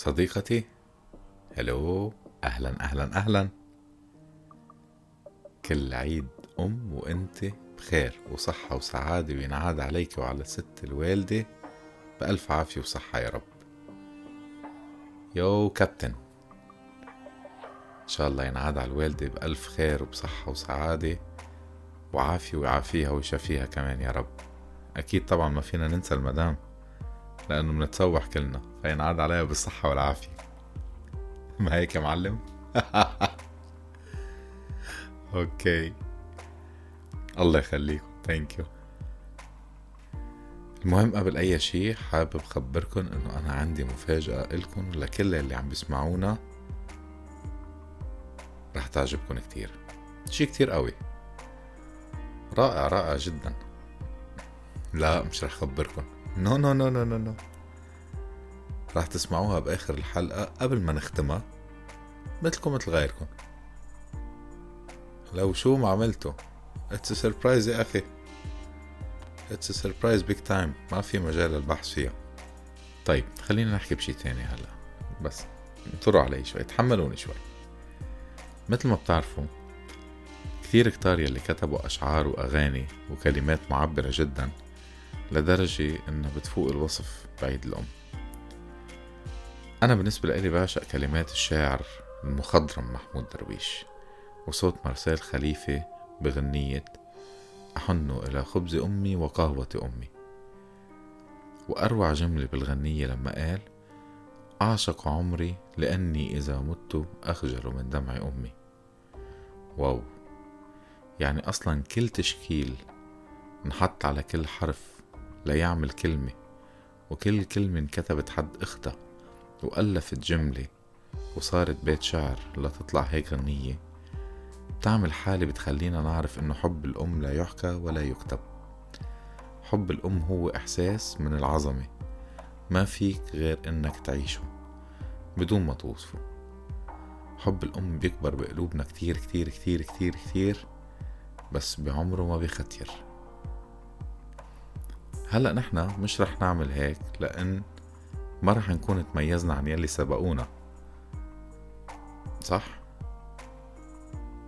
صديقتي. هلو أهلا أهلا أهلا. كل عيد أم وأنت بخير وصحة وسعادة وينعاد عليك وعلى الست الوالدة بألف عافية وصحة يا رب. يو كابتن إن شاء الله ينعاد على الوالدة بألف خير وبصحة وسعادة وعافية ويعافيها ويشافيها كمان يا رب. أكيد طبعا ما فينا ننسى المدام لأنه منتسوح كلنا. فينعاد عليها بالصحة والعافية. ما هيك يا معلم. okay. الله يخليكم. thank you المهم قبل أي شيء حابب خبركم إنه أنا عندي مفاجأة لكم لكل اللي عم بيسمعونا. رح تعجبكم كتير. شي كتير قوي. رائع رائع جدا. لا مش رح خبركم no no no no no no رح تسمعوها بآخر الحلقة قبل ما نختمها مثلكم مثل غيركم. لو شو ما عملتوا it's surprise يا أخي. it's surprise big time ما في مجال للبحث فيها. طيب خلينا نحكي بشي تاني هلا. بس انطروا علي شوي تحملوني شوي. مثل ما بتعرفوا كثير كتار يلي كتبوا أشعار وأغاني وكلمات معبرة جدا لدرجة إنها بتفوق الوصف بعيد الأم. أنا بالنسبة لي بعشق كلمات الشاعر المخضرم محمود درويش وصوت مارسيل خليفة بغنية أحن إلى خبز أمي وقهوة أمي. وأروع جملة بالغنية لما قال أعشق عمري لأني إذا مت أخجل من دمع أمي. واو! يعني أصلا كل تشكيل نحط على كل حرف ليعمل كلمة وكل كلمة انكتبت حد أختها. وألفت جملة وصارت بيت شعر لتطلع هيك غنية. بتعمل حالة بتخلينا نعرف إنه حب الأم لا يحكى ولا يكتب. حب الأم هو إحساس من العظمة. ما فيك غير إنك تعيشه بدون ما توصفه. حب الأم بيكبر بقلوبنا كتير كتير كتير كتير كتير بس بعمره ما بيختير. هلأ نحنا مش رح نعمل هيك لأن ما رح نكون تميزنا عن يلي سبقونا. صح؟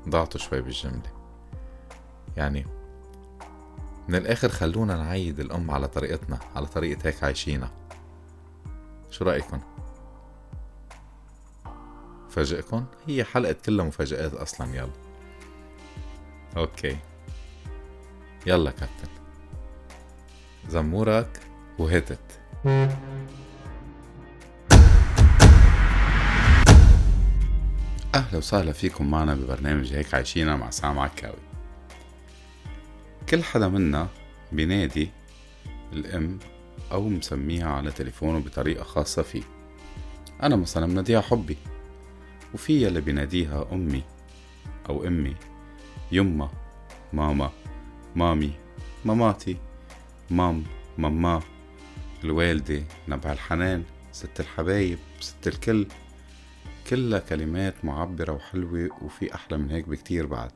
ضعتوا شوي بالجملة. يعني من الآخر خلونا نعيد الأم على طريقتنا على طريقة هيك عايشينا. شو رأيكم؟ فاجئكم؟ هي حلقة كلها مفاجآت أصلا يلا. أوكي. يلا كابتن. زمورك وهتت. أهلا وسهلا فيكم معنا ببرنامج هيك عايشينا مع سام عكاوي. كل حدا منا بينادي الأم أو مسميها على تليفونه بطريقة خاصة فيه. أنا مثلا بناديها حبي وفي يلي بيناديها أمي أو أمي يما ماما مامي ماماتي مام ماما الوالدة نبع الحنان ست الحبايب ست الكل. كلها كلمات معبرة وحلوة وفي أحلى من هيك بكتير بعد.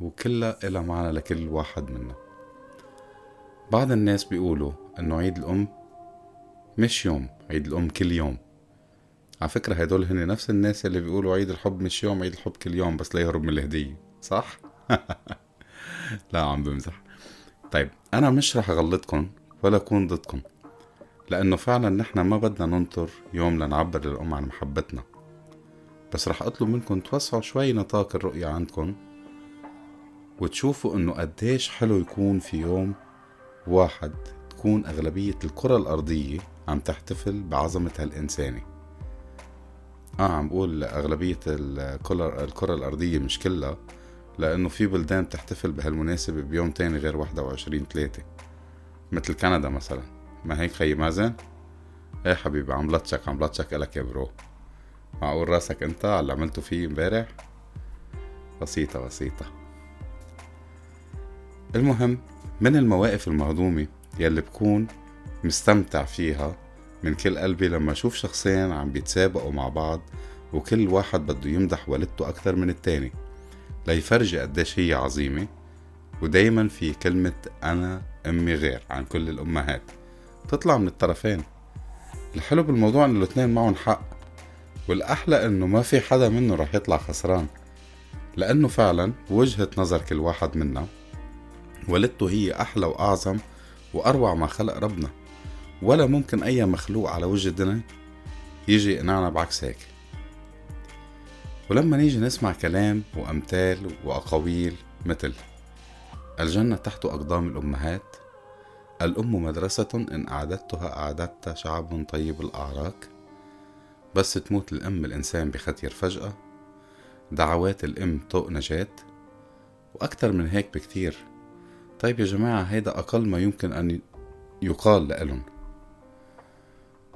وكلها إلها معنى لكل واحد منا. بعض الناس بيقولوا إنه عيد الأم مش يوم عيد الأم كل يوم. على فكرة هدول هن نفس الناس اللي بيقولوا عيد الحب مش يوم عيد الحب كل يوم بس لا يهرب من الهدية صح؟ لا عم بمزح. طيب أنا مش رح أغلطكم ولا أكون ضدكم لأنه فعلا نحن ما بدنا ننطر يوم لنعبر للأم عن محبتنا. بس رح أطلب منكم توسعوا شوي نطاق الرؤية عندكم وتشوفوا إنه قديش حلو يكون في يوم واحد تكون أغلبية الكرة الأرضية عم تحتفل بعظمة هالإنسانة آه عم بقول أغلبية الكرة, الأرضية مش كلها لأنه في بلدان بتحتفل بهالمناسبة بيوم تاني غير واحدة وعشرين تلاتة مثل كندا مثلا. ما هيك خي مازن؟ إيه حبيبي عم لطشك عم لطشك إلك يا برو. معقول راسك أنت على اللي عملته فيه امبارح؟ بسيطة بسيطة. المهم من المواقف المهضومة يلي بكون مستمتع فيها من كل قلبي لما أشوف شخصين عم بيتسابقوا مع بعض وكل واحد بده يمدح والدته أكتر من التاني ليفرجي قديش هي عظيمة ودايما في كلمة أنا أمي غير عن كل الأمهات. تطلع من الطرفين. الحلو بالموضوع انه الاثنين معهم حق والأحلى إنه ما في حدا منه رح يطلع خسران. لأنه فعلا بوجهة نظر كل واحد منا والدته هي أحلى وأعظم وأروع ما خلق ربنا. ولا ممكن أي مخلوق على وجه الدنيا يجي يقنعنا بعكس هيك. ولما نيجي نسمع كلام وأمثال وأقاويل مثل الجنة تحت أقدام الأمهات الأم مدرسة إن أعددتها أعددت شعب طيب الأعراك بس تموت الأم الإنسان بختير فجأة. دعوات الأم طوق نجاة وأكتر من هيك بكتير طيب يا جماعة هيدا أقل ما يمكن أن يقال لإلن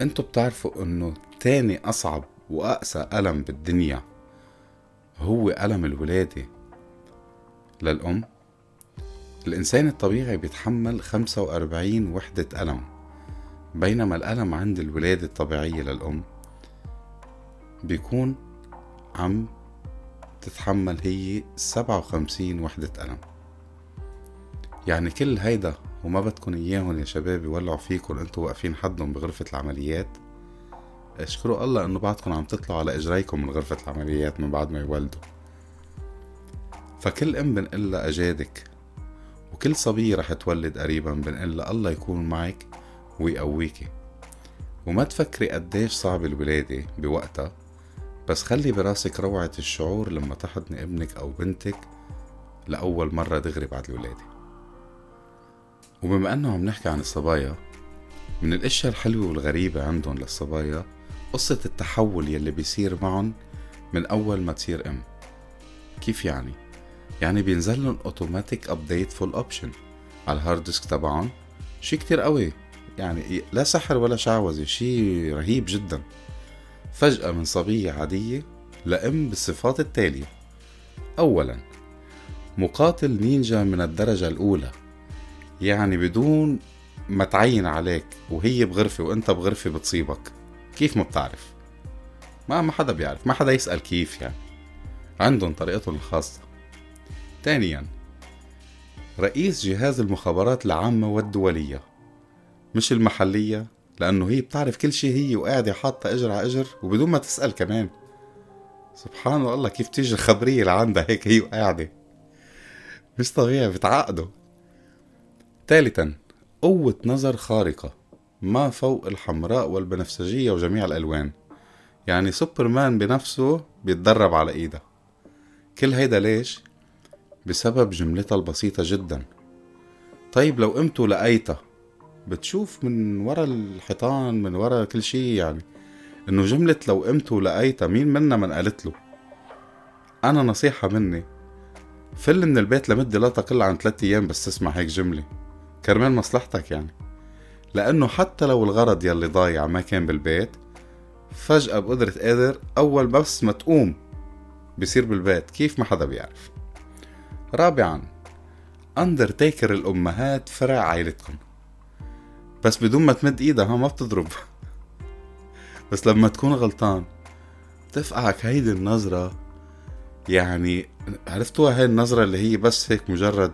انتو بتعرفوا إنه تاني أصعب وأقسى ألم بالدنيا هو ألم الولادة للأم؟ الإنسان الطبيعي بيتحمل خمسة وأربعين وحدة ألم بينما الألم عند الولادة الطبيعية للأم بيكون عم تتحمل هي سبعة وخمسين وحدة ألم. يعني كل هيدا وما بدكن إياهم يا شباب يولعوا فيكن أنتوا واقفين حدهم بغرفة العمليات اشكروا الله إنه بعدكم عم تطلعوا على إجريكم من غرفة العمليات من بعد ما يولدوا. فكل أم بنقلها أجادك وكل صبية رح تولد قريبا بنقلها الله يكون معك ويقويكي وما تفكري قديش صعب الولادة بوقتها بس خلي براسك روعة الشعور لما تحضني ابنك أو بنتك لأول مرة دغري بعد الولادة. وبما أنه عم نحكي عن الصبايا من الأشياء الحلوة والغريبة عندهم للصبايا قصة التحول يلي بيصير معهم من أول ما تصير أم. كيف يعني؟ يعني بينزل لهم automatic update full option على ال hard disk تبعهم شي كتير قوي. يعني لا سحر ولا شعوذة شي رهيب جدا. فجأة من صبية عادية لأم بالصفات التالية. أولا مقاتل نينجا من الدرجة الأولى. يعني بدون ما تعين عليك وهي بغرفة وأنت بغرفة بتصيبك. كيف ما بتعرف؟ ما ما حدا بيعرف ما حدا يسأل كيف يعني. عندهم طريقتهم الخاصة. ثانيا رئيس جهاز المخابرات العامة والدولية. مش المحلية لأنه هي بتعرف كل شي هي وقاعدة حاطة إجر على إجر وبدون ما تسأل كمان. سبحان الله كيف تيجي الخبرية لعندها هيك هي وقاعدة. مش طبيعي بتعقدوا. ثالثا قوة نظر خارقة ما فوق الحمراء والبنفسجية وجميع الألوان. يعني سوبرمان بنفسه بيتدرب على إيدها. كل هيدا ليش؟ بسبب جملتها البسيطة جدا. طيب لو قمت لقيتها بتشوف من ورا الحيطان من ورا كل شي يعني إنه جملة لو قمت ولقيتها مين منا من قالت له؟ أنا نصيحة مني فل من البيت لمدة لا تقل عن ثلاثة أيام بس تسمع هيك جملة. كرمال مصلحتك يعني. لأنه حتى لو الغرض يلي ضايع ما كان بالبيت فجأة بقدرة قادر أول بس ما تقوم بصير بالبيت. كيف ما حدا بيعرف. رابعا أندرتيكر الأمهات فرع عائلتكم. بس بدون ما تمد إيدها ها ما بتضرب. بس لما تكون غلطان تفقعك هيدي النظرة. يعني عرفتوها هاي النظرة اللي هي بس هيك مجرد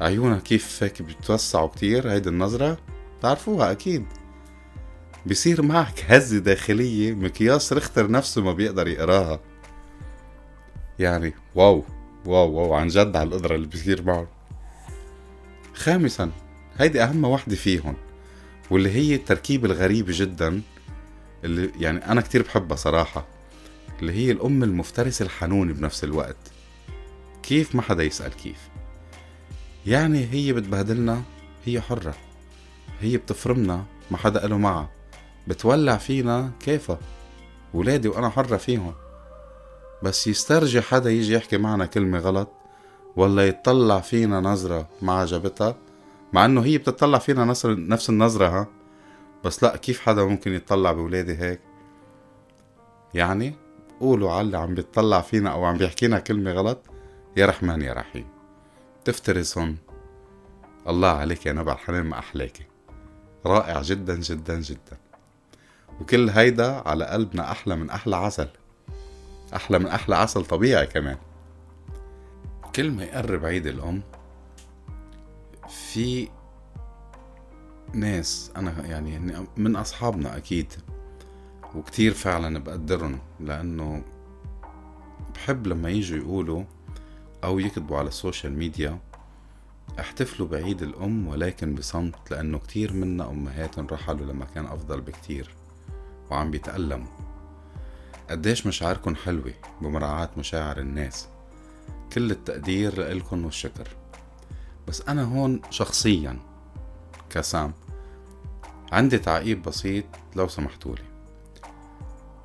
عيونها كيف هيك بتوسعوا كتير هيدي النظرة؟ بتعرفوها؟ أكيد. بصير معك هزة داخلية مقياس رختر نفسه ما بيقدر يقراها. يعني wow. wow wow عن جد على القدرة اللي بيصير معه. خامسا هيدي أهم وحدة فيهم واللي هي التركيبة الغريبة جدا اللي يعني أنا كتير بحبها صراحة اللي هي الأم المفترسة الحنونة بنفس الوقت. كيف ما حدا يسأل كيف. يعني هي بتبهدلنا هي حرة. هي بتفرمنا ما حدا قاله معها. بتولع فينا كيفها. ولادي وأنا حرة فيهم بس يسترجي حدا يجي يحكي معنا كلمة غلط ولا يتطلع فينا نظرة ما عجبتها؟ مع إنه هي بتطلع فينا نفس النظرة ها؟ بس لا كيف حدا ممكن يتطلع بولادي هيك؟ يعني قولوا على اللي عم بيتطلع فينا أو عم بيحكينا كلمة غلط يا رحمن يا رحيم. تفترسهم الله عليك يا نبع الحنان ما أحلاكي رائع جدا جدا جدا. وكل هيدا على قلبنا أحلى من أحلى عسل. أحلى من أحلى عسل طبيعي كمان. كل ما يقرب عيد الأم. في ناس أنا يعني من أصحابنا أكيد وكتير فعلا بقدرهم لأنه بحب لما يجوا يقولوا أو يكتبوا على السوشيال ميديا احتفلوا بعيد الأم ولكن بصمت لأنه كتير منا أمهات رحلوا لمكان أفضل بكتير وعم بيتألموا. قديش مشاعركن حلوة بمراعاة مشاعر الناس؟ كل التقدير لإلكن والشكر. بس أنا هون شخصيا كسام عندي تعقيب بسيط لو سمحتولي.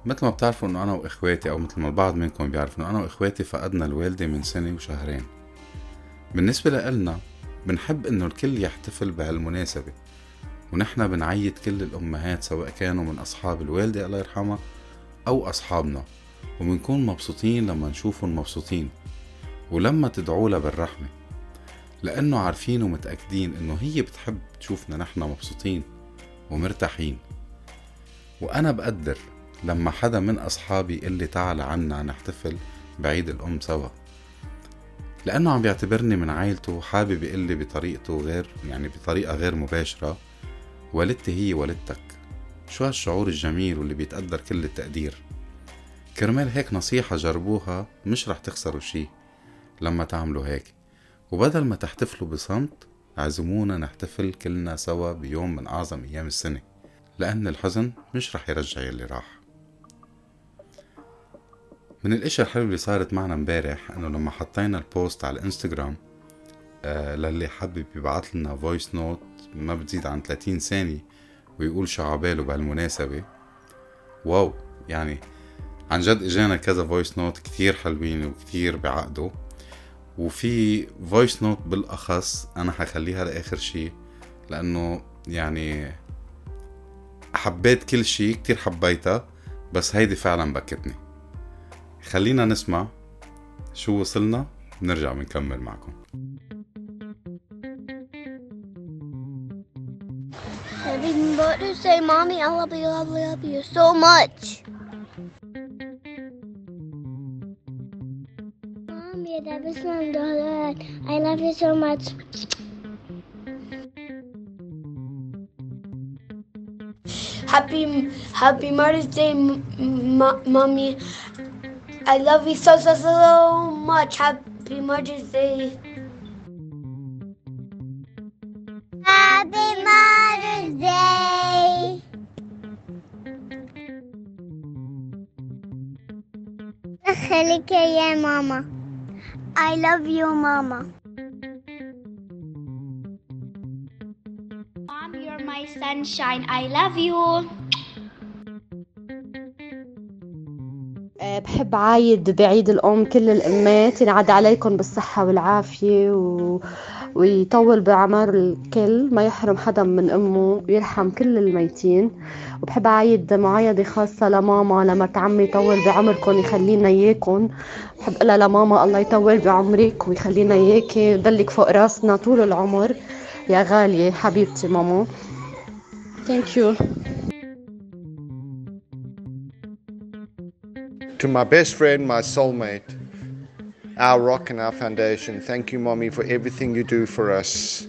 مثل ما بتعرفوا إنه أنا وإخواتي أو مثل ما البعض منكم بيعرف إنه أنا وإخواتي فقدنا الوالدة من سنة وشهرين. بالنسبة لإلنا بنحب إنه الكل يحتفل بهالمناسبة ونحن بنعيد كل الأمهات سواء كانوا من أصحاب الوالدة الله يرحمها أو أصحابنا وبنكون مبسوطين لما نشوفهم مبسوطين ولما تدعوا لها بالرحمة لأنه عارفين ومتأكدين إنه هي بتحب تشوفنا نحن مبسوطين ومرتاحين. وأنا بقدر لما حدا من أصحابي يقول لي تعال عنا نحتفل بعيد الأم سوا. لأنه عم بيعتبرني من عائلته وحابب يقول لي بطريقته غير يعني بطريقة غير مباشرة والدتي هي والدتك. شو هالشعور الجميل واللي بيتقدر كل التقدير؟ كرمال هيك نصيحة جربوها مش رح تخسروا شي لما تعملوا هيك. وبدل ما تحتفلوا بصمت عزمونا نحتفل كلنا سوا بيوم من أعظم أيام السنة لأن الحزن مش رح يرجع يلي راح. من الاشياء الحلوة اللي صارت معنا امبارح إنه لما حطينا البوست على الإنستغرام آه للي حابب يبعث لنا voice note ما بتزيد عن 30 ثانية ويقول شو عباله بهالمناسبة. wow يعني عن جد إجانا كذا voice note كتير حلوين وكتير بعقدوا. وفي voice note بالأخص أنا حخليها لآخر شي لأنه يعني حبيت كل شي كتير حبيتها بس هيدي فعلا بكتني. خلينا نسمع شو وصلنا بنرجع بنكمل معكم. But to say, Mommy, I love you, love you, love you so much. Mommy, that my daughter. I love you so much. Happy Happy Mother's Day, Mommy. I love you so, so, so much. Happy Mother's Day. Okay, Mama. I love you, Mama. Mom, you're my sunshine. I love you. بحب عايد بعيد الأم كل الأمات ينعاد عليكم بالصحة والعافية و... ويطول بعمر الكل ما يحرم حدا من أمه ويرحم كل الميتين. وبحب عايد معايدة خاصة لماما لمرت عمي يطول بعمركم يخلينا إياكم. بحب أقولها لماما الله يطول بعمرك ويخلينا إياكي. ويضلك فوق راسنا طول العمر. يا غالية حبيبتي ماما. ثانك يو To my best friend, my soulmate, our rock and our foundation, thank you, Mommy, for everything you do for us.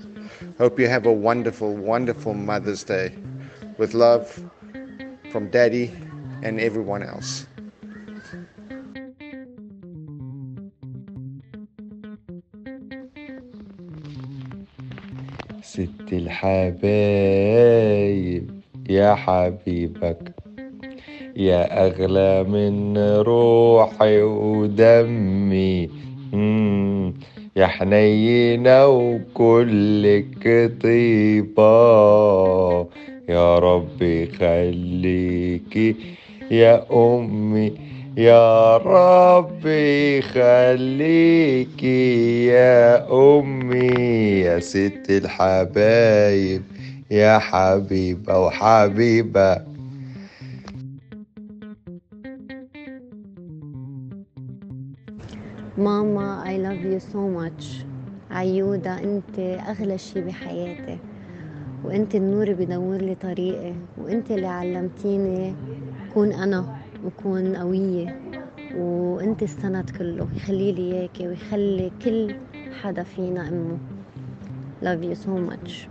Hope you have a wonderful, wonderful Mother's Day. With love from Daddy and everyone else. ست الحبايب يا حبيبك يا أغلى من روحي ودمي. يا حنينة وكلك طيبة. يا ربي خليكي يا أمي. يا ربي خليكي يا أمي. يا ست الحبايب يا حبيبة وحبيبة. ماما I love you so much. عيودة أنت أغلى شي بحياتي. وأنت النور بينور لي طريقي. وأنت اللي علمتيني كون أنا وكون قوية. وأنت السند كله يخلي لي اياكي ويخلي كل حدا فينا أمه. Love you so much.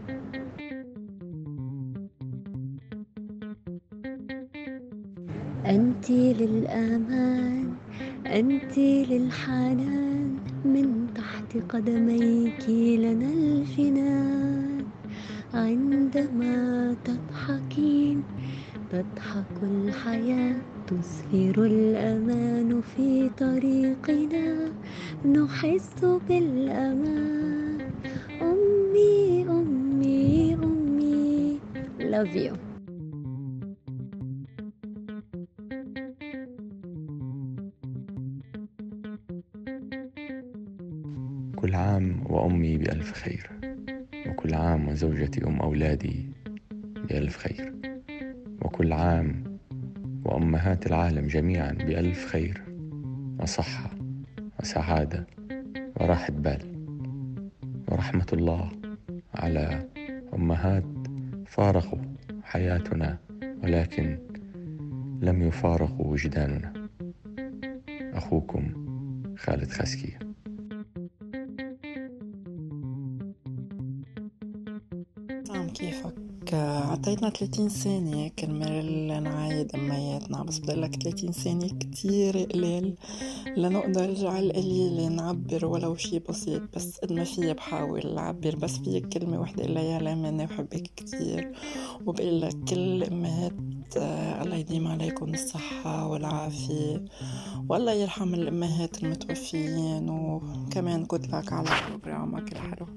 أنت للأمان. أنت للحنان من تحت قدميك لنا الجنان. عندما تضحكين تضحك الحياة تزهر الأمان في طريقنا. نحس بالأمان. أمي أمي أمي love you. كل عام وأمي بألف خير. وكل عام وزوجتي أم أولادي بألف خير. وكل عام وأمهات العالم جميعا بألف خير. وصحة وسعادة وراحة بال. ورحمة الله على أمهات فارقوا حياتنا ولكن لم يفارقوا وجداننا. أخوكم خالد خسكي. عطيتنا 30 ثانية كرمال نعايد أمياتنا بس بدلك 30 ثانية كتير قليل. لنقدر على القليل نعبر ولو شي بسيط بس قد ما في بحاول أعبر. بس في كلمة وحدة إلا يا لامنة وحبك كتير. وبقول لك كل الأمهات آه، الله يديم عليكم الصحة والعافية. والله يرحم الأمهات المتوفيين. وكمان كتر لك على program ك الحلو.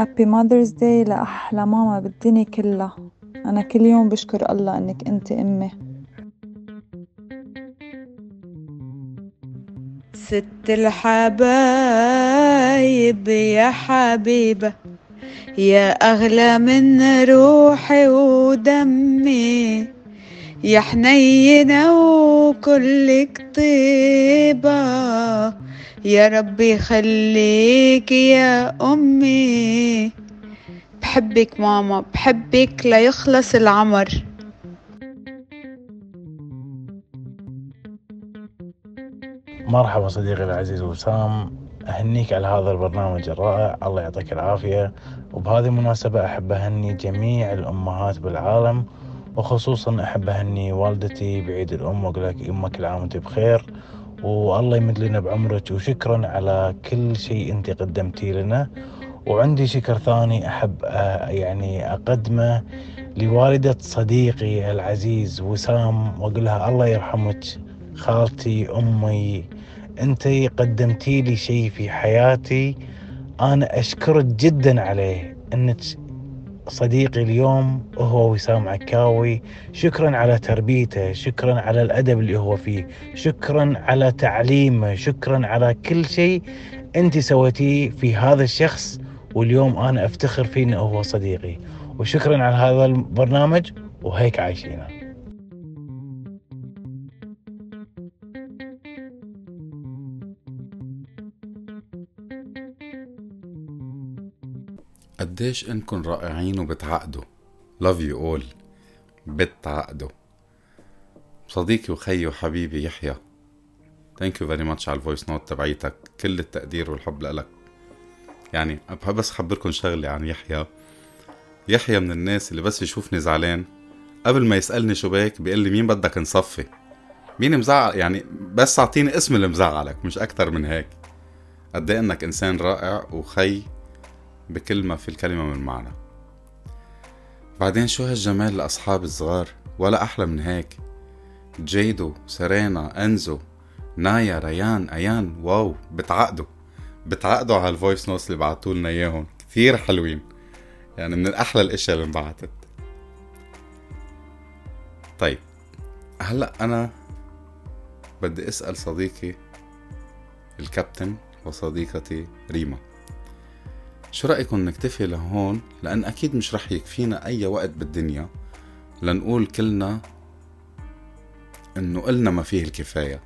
happy Mother's Day لأحلى ماما بالدنيا كلها. أنا كل يوم بشكر الله إنك أنت أمي. ست الحبايب يا حبيبة يا أغلى من روحي ودمي يا حنينة وكلك طيبة. يا ربي خليك يا أمي. بحبك ماما بحبك ليخلص العمر. مرحبا صديقي العزيز وسام. أهنيك على هذا البرنامج الرائع. الله يعطيك العافية. وبهذه المناسبة أحب أهني جميع الأمهات بالعالم وخصوصا أحب أهني والدتي بعيد الأم وأقول لك أمك العام وأنت بخير. والله يمد لنا بعمرك وشكرا على كل شيء أنت قدمتي لنا. وعندي شكر ثاني أحب آه، يعني أقدمه لوالدة صديقي العزيز وسام وأقول لها الله يرحمك خالتي أمي. أنت قدمتي لي شيء في حياتي أنا أشكرك جدا عليه أنك صديقي اليوم وهو وسام عكاوي. شكرا على تربيته شكرا على الأدب اللي هو فيه شكرا على تعليمه شكرا على كل شيء أنت سويتيه في هذا الشخص. واليوم أنا أفتخر فيه أنه هو صديقي. وشكرا على هذا البرنامج وهيك عايشينه قديش انكم رائعين وبتعقدوا. Love you all. بتعقدوا. صديقي وخيي وحبيبي يحيى. thank you very much على ال voice note تبعيتك. كل التقدير والحب لك. يعني بحب بس اخبركم شغلة عن يحيى. يحيى من الناس اللي بس يشوفني زعلان. قبل ما يسألني شو بك بيقول لي مين بدك نصفي؟ مين مزعل يعني بس أعطيني اسم اللي مزعلك مش أكتر من هيك. قد إيه إنك إنسان رائع وخي بكل ما في الكلمة من معنى. بعدين شو هالجمال لأصحاب الصغار؟ ولا أحلى من هيك. جيدو سيرينا أنزو نايا ريان أيان واو بتعقدوا. بتعقدوا على ال voice notes اللي بعتوا لنا إياهم. كثير حلوين. يعني من الأحلى الأشياء اللي انبعتت. طيب هلأ أنا بدي أسأل صديقي الكابتن وصديقتي ريما. شو رأيكم نكتفي لهون؟ لأن أكيد مش رح يكفينا أي وقت بالدنيا لنقول كلنا إنه قلنا ما فيه الكفاية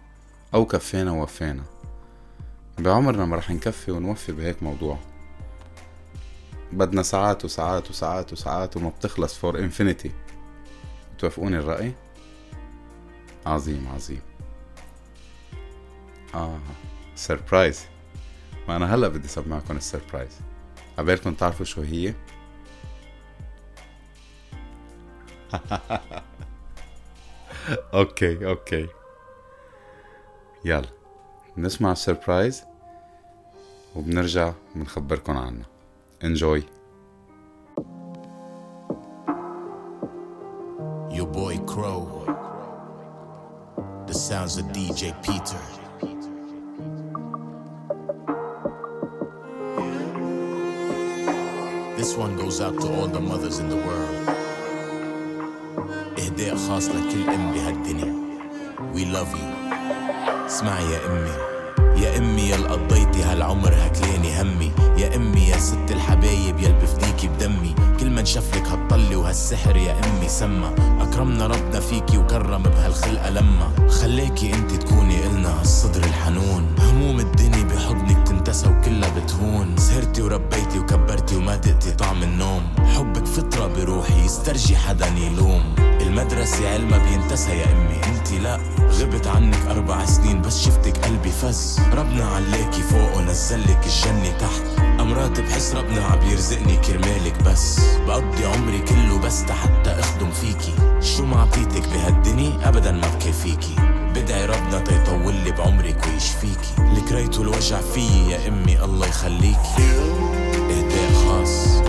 أو كفينا ووفينا. بعمرنا ما رح نكفي ونوفي بهيك موضوع. بدنا ساعات وساعات وساعات وساعات وما بتخلص for infinity توافقوني الرأي؟ عظيم عظيم. آه surprise ما أنا هلأ بدي سمعكم ال surprise عبالكم تعرفوا شو هي okay okay يلا نسمع ال surprise وبنرجع بنخبركن عنه enjoy Your boy Crow. The sounds of DJ Peter. Out to all the mothers in the world. إهداء خاص لكل أم بهالدنيا. We love you. اسمعي يا أمي. يا أمي يا قضيتي هالعمر هكلاني همي يا أمي يا ست الحبايب يا بفديكي بدمي كل من شافلك هالطلة وهالسحر يا أمي سما أكرمنا ربنا فيكي وكرم بهالخلقة لما خليكي انت تكوني إلنا هالصدر الحنون هموم الدنيا بحضنك تنتسى وكلها بتهون. سهرتي وربيتي وكبرتي وما دقتي طعم النوم. حبك فطرة بروحي يسترجي حدا يلوم. المدرسة علما بينتسى يا أمي. أنت لا. غبت عنك أربع سنين بس شفتك قلبي فز. ربنا علاكي فوق ونزلك الجنة تحت. أمرات بحس ربنا عم يرزقني كرمالك بس. بقضي عمري كله بس حتى أخدم فيكي. شو ما عطيتك بهالدنيا أبدا ما بكفيكي. بدعي ربنا تيطول لي بعمرك ويشفيكي. لكريتو الوجع فيي يا أمي الله يخليكي. إهداء خاص.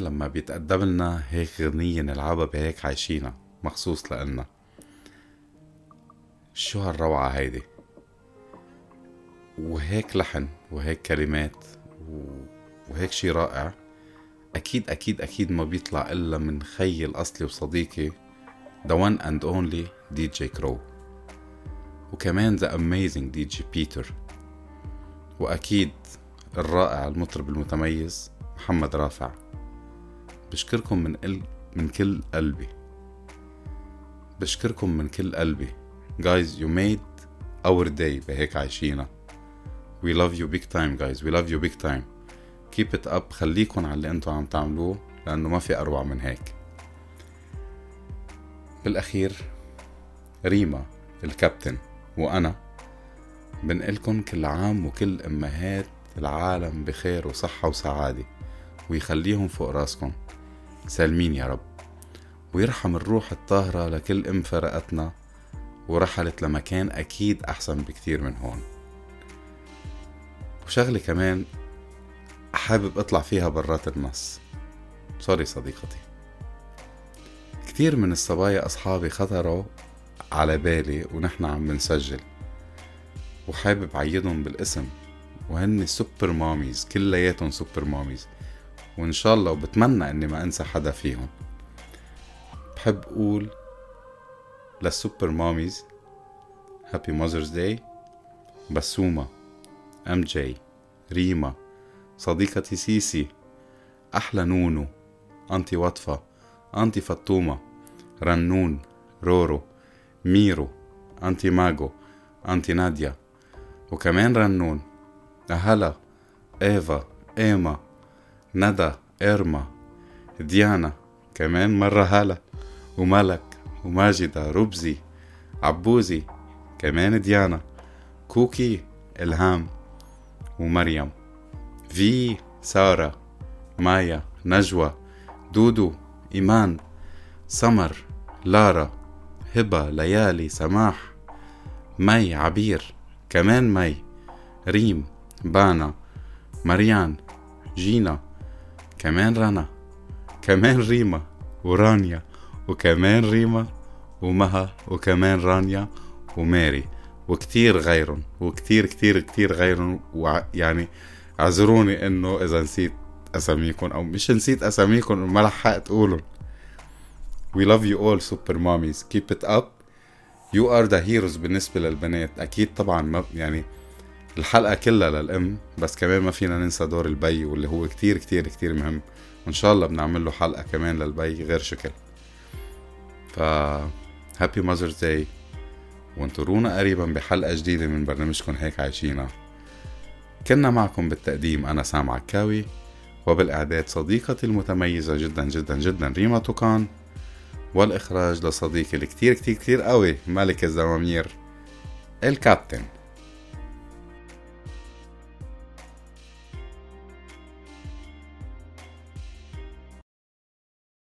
لما بيتقدم لنا هيك غنية نلعبها بهيك عايشينا مخصوص لإلنا شو هالروعة هيدي؟ وهيك لحن وهيك كلمات وهيك شي رائع. أكيد أكيد أكيد ما بيطلع إلا من خيي الأصلي وصديقي The one and only DJ كرو وكمان The amazing DJ بيتر وأكيد الرائع المطرب المتميز محمد رافع. بشكركم من قل... من كل قلبي. بشكركم من كل قلبي. Guys you made our day بهيك عايشينا. We love you big time guys. We love you big time. Keep it up. خليكن على اللي أنتوا عم تعملوه لأنه ما في أروع من هيك. بالأخير ريما الكابتن وأنا بنقلكن كل عام وكل أمهات العالم بخير وصحة وسعادة. ويخليهم فوق راسكم سالمين يا رب. ويرحم الروح الطاهرة لكل أم فرقتنا ورحلت لمكان أكيد أحسن بكتير من هون. وشغلة كمان حابب أطلع فيها برات النص. سوري صديقتي. كتير من الصبايا أصحابي خطروا على بالي ونحن عم بنسجل. وحابب عيدهم بالاسم. وهن super mommies كلياتهم super mommies. وإن شاء الله وبتمنى إني ما أنسى حدا فيهم. بحب أقول لل super mommies happy Mother's Day بسومة MJ ريما صديقتي سيسي أحلى نونو أنتي وطفة أنتي فطومة رنون رورو ميرو أنتي ماجو أنتي ناديا وكمان رنون أهلا إيفا إيما ندى إرما ديانا كمان مرة هلا وملك وماجدة ربزي عبوزي كمان ديانا كوكي إلهام ومريم. في سارة مايا نجوى دودو إيمان سمر لارا هبة ليالي سماح مي عبير كمان مي ريم بانا مريان جينا كمان رنا كمان ريما ورانيا وكمان ريما ومها وكمان رانيا وماري وكتير غيرهم وكتير كتير كتير غيرهم ويعني اعذروني إنه إذا نسيت أساميكم أو مش نسيت أساميكم ما لحقت أقولهم. We love you all super mommies. Keep it up. You are the heroes بالنسبة للبنات. أكيد طبعا ما يعني الحلقة كلها للأم بس كمان ما فينا ننسى دور البي واللي هو كتير كتير كتير مهم. وإن شاء الله بنعمل له حلقة كمان للبي غير شكل. ف هابي ماذرز داي وانطرونا قريبا بحلقة جديدة من برنامجكم هيك عايشينا كنا معكم بالتقديم أنا سام عكاوي. وبالإعداد صديقتي المتميزة جدا جدا جدا ريما توكان. والإخراج لصديقي الكتير كتير كتير قوي ملك الزمامير الكابتن.